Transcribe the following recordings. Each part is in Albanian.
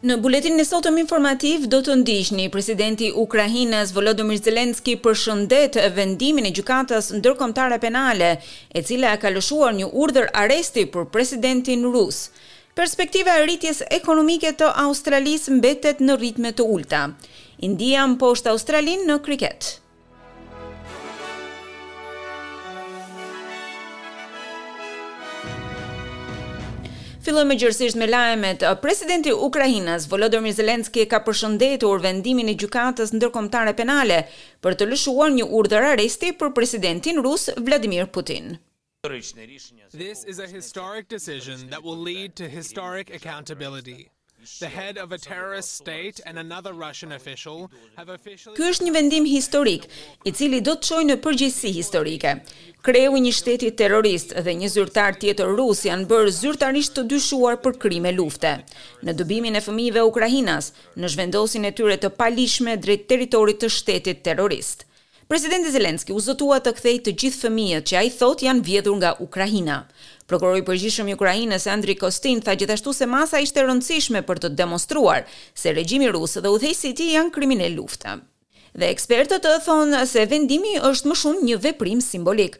Në buletinin e sotëm informativ do të ndiqni presidenti i Ukrainës Volodymyr Zelensky përshëndet vendimin e Gjykatës Ndërkombëtare Penale, e cila ka lëshuar një urdhër arresti për presidentin rus. Perspektiva e rritjes ekonomike të Australisë mbetet në ritme të ulëta, India mposht Australinë në kriket. Fillojmë gjerësisht me lajmet. Presidenti ukrainas Volodymyr Zelensky ka përshëndetur vendimin e Gjykatës Ndërkombëtare Penale për të lëshuar një urdhër arresti për presidentin rus Vladimir Putin. This is a historic decision that will lead to historic accountability. The head of a terrorist state and another Russian official have officially Ky është një vendim historik, i cili do të çojë në përgjegjësi historike. Kreu i një shteti terrorist dhe një zyrtar tjetër rus janë bërë zyrtarisht të dyshuar për krime lufte, në dëbimin e fëmijëve ukrainas, në zhvendosjen e tyre të paligjshme drejt territorit të shtetit terrorist. Presidenti Zelensky u zotua të kthejë të gjithë fëmijët që ai thotë janë vjedhur nga Ukraina. Prokurori i Përgjithshëm i Ukrainës, Andriy Kostin, tha gjithashtu se masa ishte e rëndësishme për të demonstruar se regjimi rus dhe udhëheqësi i tij janë kriminelë lufte. Dhe ekspertët thonë se vendimi është më shumë një veprim simbolik.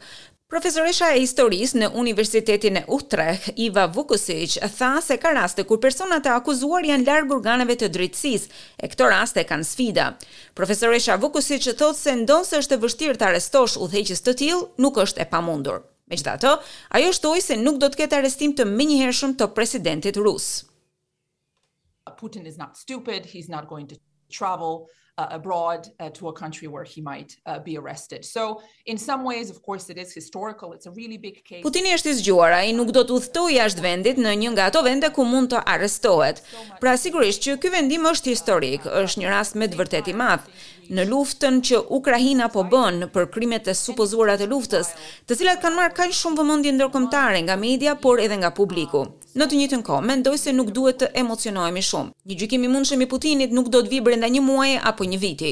Profesoresha e historisë në Universitetin e Utrecht, Iva Vukusiç, tha se ka raste kur personat e akuzuar janë larg organeve të drejtësisë, e këto raste kanë sfida. Profesoresha Vukusiç thotë se ndonëse është e vështirë të arrestosh udhëheqës të tillë, nuk është e pamundur. Megjithatë, ajo shtoi se nuk do të ketë arrestim të menjëhershëm të presidentit rus. Putin is not stupid, he's not going to travel uh, abroad uh, to a country where he might uh, be arrested. So in some ways of course it is historical, it's a really big case. Putini është i zgjuar, ai nuk do të udhëtojë jashtë vendit në një nga ato vende ku mund të arrestohet. Pra sigurisht që ky vendim është historik, është një rast me të vërtetë i madh në luftën që Ukraina po bën për krimet e supozuara të luftës, të cilat kanë marrë kaq shumë vëmendje ndërkombëtare nga media, por edhe nga publiku. Në të njëjtën kohë, mendoj se nuk duhet të emocionohemi shumë. Një gjykim i mundshëm i Putinit nuk do të vijë brenda një muaji apo një viti.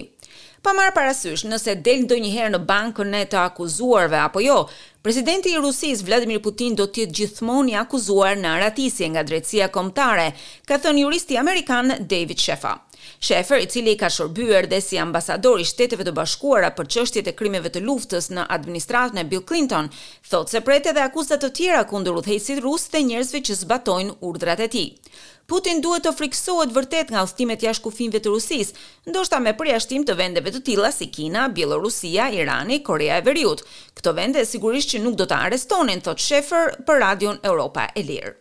Pa marrë parasysh nëse del ndonjëherë në bankën e të akuzuarve apo jo, presidenti i Rusisë, Vladimir Putin do të jetë gjithmonë i akuzuar në arratisje nga drejtësia kombëtare, ka thënë juristi amerikan David Scheffer. Scheffer, i cili ka shërbyer dhe si ambasador i Shteteve të Bashkuara për çështjet e krimeve të luftës në administratën e Bill Clinton, thotë se pret edhe akuza të tjera kundër udhëheqësit rus dhe njerëzve që zbatojnë urdhrat e tij. Putin duhet të frikësohet vërtet nga udhëtimet jashtë kufijve të Rusisë, ndoshta me përjashtim të vendeve të tilla si Kina, Bjellorusia, Irani, Koreja e Veriut. Këto vende sigurisht që nuk do ta arrestonin, thotë Scheffer për Radion Europa e Lirë.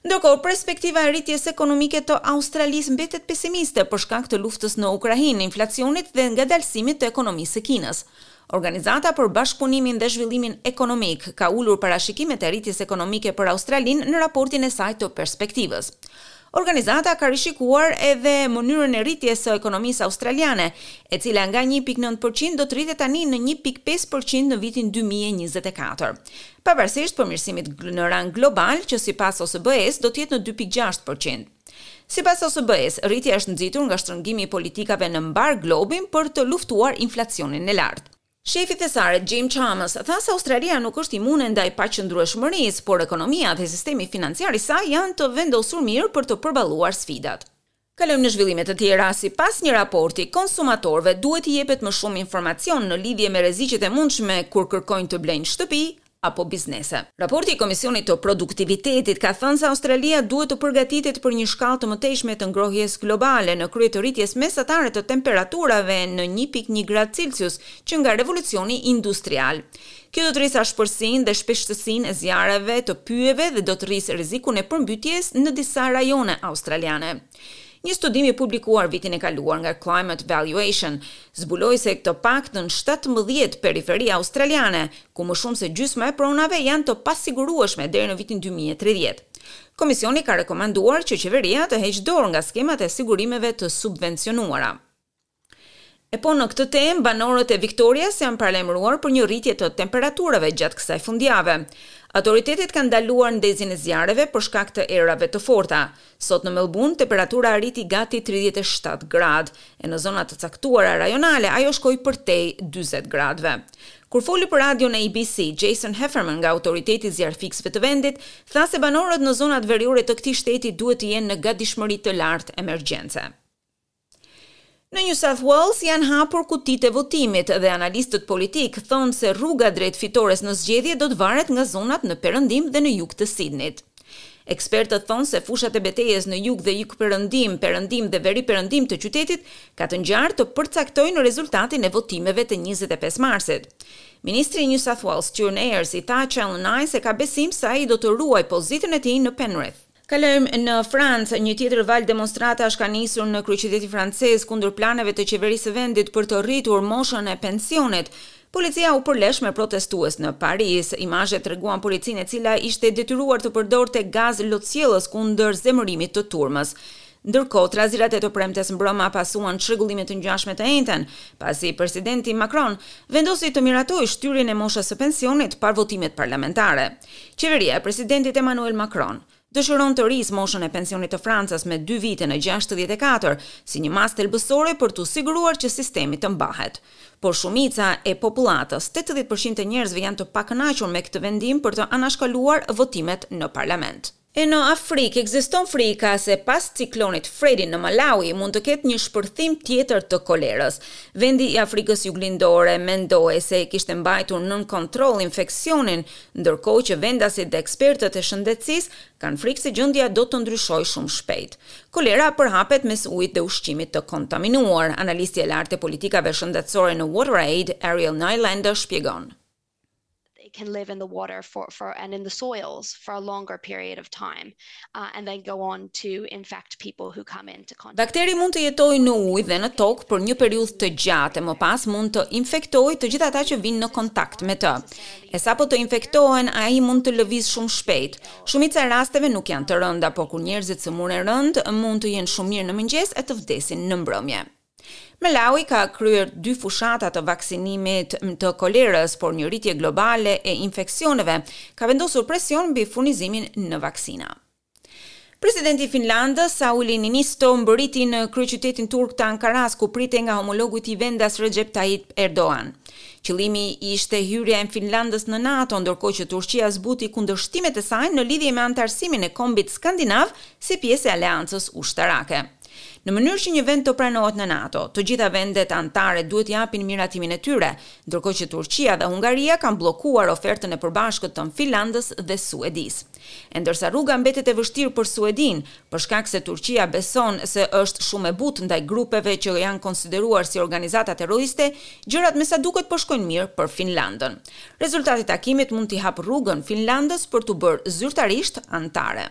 Ndërkohë, perspektiva e rritjes ekonomike të Australisë mbetet pesimiste për shkak të luftës në Ukrainë, inflacionit dhe ngadalësimit të ekonomisë së Kinës. Organizata për Bashkëpunimin dhe Zhvillimin Ekonomik ka ulur parashikimet e rritjes ekonomike për Australinë në raportin e saj të perspektivës. Organizata ka rishikuar edhe mënyrën e rritjes së ekonomisë australiane, e cila nga një pikë nëntë për qind do të rritet tani në një pikë pesë për qind në vitin dy mijë e njëzet e katër. Pavarësisht përmirësimit në rang global, që sipas OSBE-së do të jetë në dy pikë gjashtë për qind. Sipas OSBE-së, rritja është nxitur nga shtrëngimi i politikave në mbarë globin për të luftuar inflacionin e lartë. Shefi i Thesarit Jim Chalmers tha se Australia nuk është imune ndaj paqëndrueshmërisë, por ekonomia dhe sistemi financiar i saj janë të vendosur mirë për të përballuar sfidat. Kalojmë në zhvillime të tjera, sipas një raporti, konsumatorëve duhet t'i jepet më shumë informacion në lidhje me rreziqet e mundshme kur kërkojnë të blejnë shtëpi, apo biznese. Raporti i Komisionit të Produktivitetit ka thënë se Australia duhet të përgatitet për një shkallë të mëtejshme të ngrohjes globale, në krye të rritjes mesatare të temperaturave në një pikë një gradë Celsius që nga Revolucioni Industrial. Kjo do të rrisë ashpërsinë dhe shpeshtësinë e zjarreve të pyjeve dhe do të rrisë rrezikun e përmbytjes në disa rajone australiane. Një studim i publikuar vitin e kaluar nga Climate Valuation zbuloi se ka të paktën shtatëmbëdhjetë periferi australiane, ku më shumë se gjysma e pronave janë të pasigurueshme deri në vitin dy mijë e tridhjetë. Komisioni ka rekomanduar që qeveria të heqë dorë nga skemat e sigurimeve të subvencionuara. E po në këtë temë, banorët e Victorias janë paralajmëruar për një rritje të temperaturave gjatë kësaj fundjave. Autoritetet kanë ndaluar ndezjen e zjarreve për shkak të erave të forta. Sot në Melburn, temperatura arriti gati tridhjetë e shtatë gradë, e në zona të caktuara rajonale ajo shkoi përtej dyzet gradëve. Kur foli për radion ABC, Jason Heffernan nga Autoriteti i Zjarrfikësve të vendit, tha se banorët në zonat veriore të këtij shteti duhet të jenë në gatishmëri të lartë emergjence. Në New South Wales janë hapur kutitë e votimit dhe analistët politikë thonë se rruga drejt fitores në zgjedhje do të varet nga zonat në perëndim dhe në jug të Sidnit. Ekspertët thonë se fushat e betejës në jug dhe jugperëndim, perëndim dhe veriperëndim të qytetit ka të ngjarë të përcaktojnë rezultatin e votimeve të njëzet e pesë marsit. Ministri i New South Wales, Stuart Ayres, i tha Channel Nine se ka besim se ai do të ruajë pozitën e tij në Penrith. Kalojmë në Francë, një tjetër valë demonstratash ka nisur në kryeqytetin francez kundër planeve të qeverisë së vendit për të rritur moshën e pensionit. Policia u përlesh me protestues në Paris. Imazhet treguan policinë e cila ishte detyruar të përdorte gaz lotsjellës kundër zemërimit të turmës. Ndërkohë, trazirat e të premtes mbrëma pasuan çrregullime të ngjashme të enjten, pasi presidenti Macron vendosi të miratojë shtyrjen e moshës së pensionit pa votimet parlamentare. Qeveria e presidentit Emmanuel Macron dëshiron të rrisë moshën e pensionit të Francës me dy vite në gjashtëdhjetë e katër, si një masë thelbësore për t'u siguruar që sistemi të mbahet. Por shumica e popullatës, tetëdhjetë për qind të njerëzve janë të pakënaqur me këtë vendim për të anashkaluar votimet në parlament. E në Afrikë ekziston frika se pas ciklonit Fredi në Malawi mund të ketë një shpërthim tjetër të kolerës. Vendi i Afrikës Juglindore mendohej se e kishte mbajtur nën kontroll infeksionin, ndërkohë që vendasit dhe ekspertët e shëndetësisë kanë frikë se gjendja do të ndryshojë shumë shpejt. Kolera përhapet mes ujit dhe ushqimit të kontaminuar. Analistja e lartë e politikave shëndetësore në WaterAid, Ariel Nylander shpjegon. they can live in the water for, for and in the soils for a longer period of time uh, and then go on to infect people who come into contact. Bakteri mund të jetojë në ujë dhe në tokë për një periudhë të gjatë e më pas mund të infektojë të gjithë ata që vijnë në kontakt me të. E sapo të infektohen, ai mund të lëvizë shumë shpejt. Shumica e rasteve nuk janë të rënda, por kur njerëzit sëmuren rëndë, mund të jenë shumë mirë në mëngjes e të vdesin në mbrëmje. Malawi ka kryer dy fushata të vaksinimit të kolerës, por një rritje globale e infeksioneve ka vendosur presion mbi furnizimin në vaksina. Presidenti i Finlandës, Sauli Niinisto mbërriti në kryeqytetin turk të Ankarasë, ku pritej nga homologu i tij vendas Rexhep Tajip Erdogan. Qëllimi ishte hyrja e Finlandës në NATO, ndërkohë që Turqia zbuti kundërshtimet e saj në lidhje me anëtarësimin e kombit skandinav si pjesë e aleancës ushtarake. Në mënyrë që një vend të pranohet në NATO, të gjitha vendet anëtare duhet të japin miratimin e tyre, ndërkohë që Turqia dhe Hungaria kanë bllokuar ofertën e përbashkët të Finlandës dhe Suedisë. E ndërsa rruga mbetet e vështirë për Suedinë, për shkak se Turqia beson se është shumë e butë ndaj grupeve që janë konsideruar si organizata terroriste, gjërat me sa duket po shkojnë mirë për Finlandën. Rezultati i takimit mund t'i hapë rrugën Finlandës për t'u bërë zyrtarisht anëtare.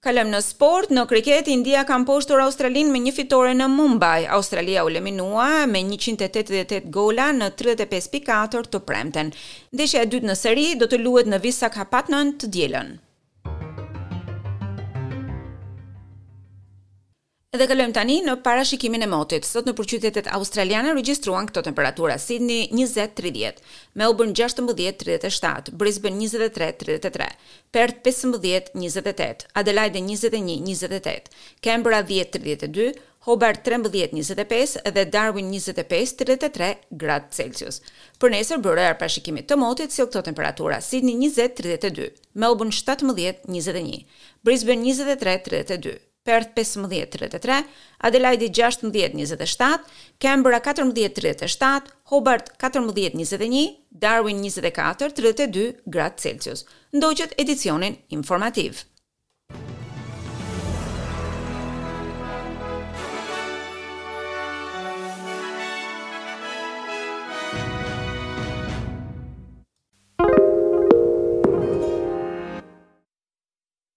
Kalojmë në sport, në kriket India ka mposhtur Australinë me një fitore në Mumbai. Australia u eliminua me njëqind e tetëdhjetë e tetë gola në tridhjetë e pesë pikë katër të premten. Ndeshja e dytë në seri do të luhet në Visakhapatnam të dielën. Dhe kalojmë tani në parashikimin e motit. Sot nëpër qytetet australiane u regjistruan këto temperatura, Sydney njëzet, tridhjetë, Melbourne gjashtëmbëdhjetë, tridhjetë e shtatë, Brisbane njëzet e tre, tridhjetë e tre, Perth pesëmbëdhjetë, njëzet e tetë, Adelaide njëzet e një, njëzet e tetë, Canberra dhjetë, tridhjetë e dy, Hobart trembëdhjetë, njëzet e pesë dhe Darwin njëzet e pesë, tridhjetë e tre, gradë Celsius. Për nesër byroja e parashikimit të motit sjell këto temperatura, Sydney njëzet, tridhjetë e dy, Melbourne shtatëmbëdhjetë, njëzet e një, Brisbane njëzet e tre, tridhjetë e dy, Perth pesëmbëdhjetë, tridhjetë e tre, Adelaide gjashtëmbëdhjetë, njëzet e shtatë, Canberra katërmbëdhjetë, tridhjetë e shtatë, Hobart katërmbëdhjetë, njëzet e një, Darwin njëzet e katër, tridhjetë e dy, gradë Celsius. Ndoqët edicionin informativ.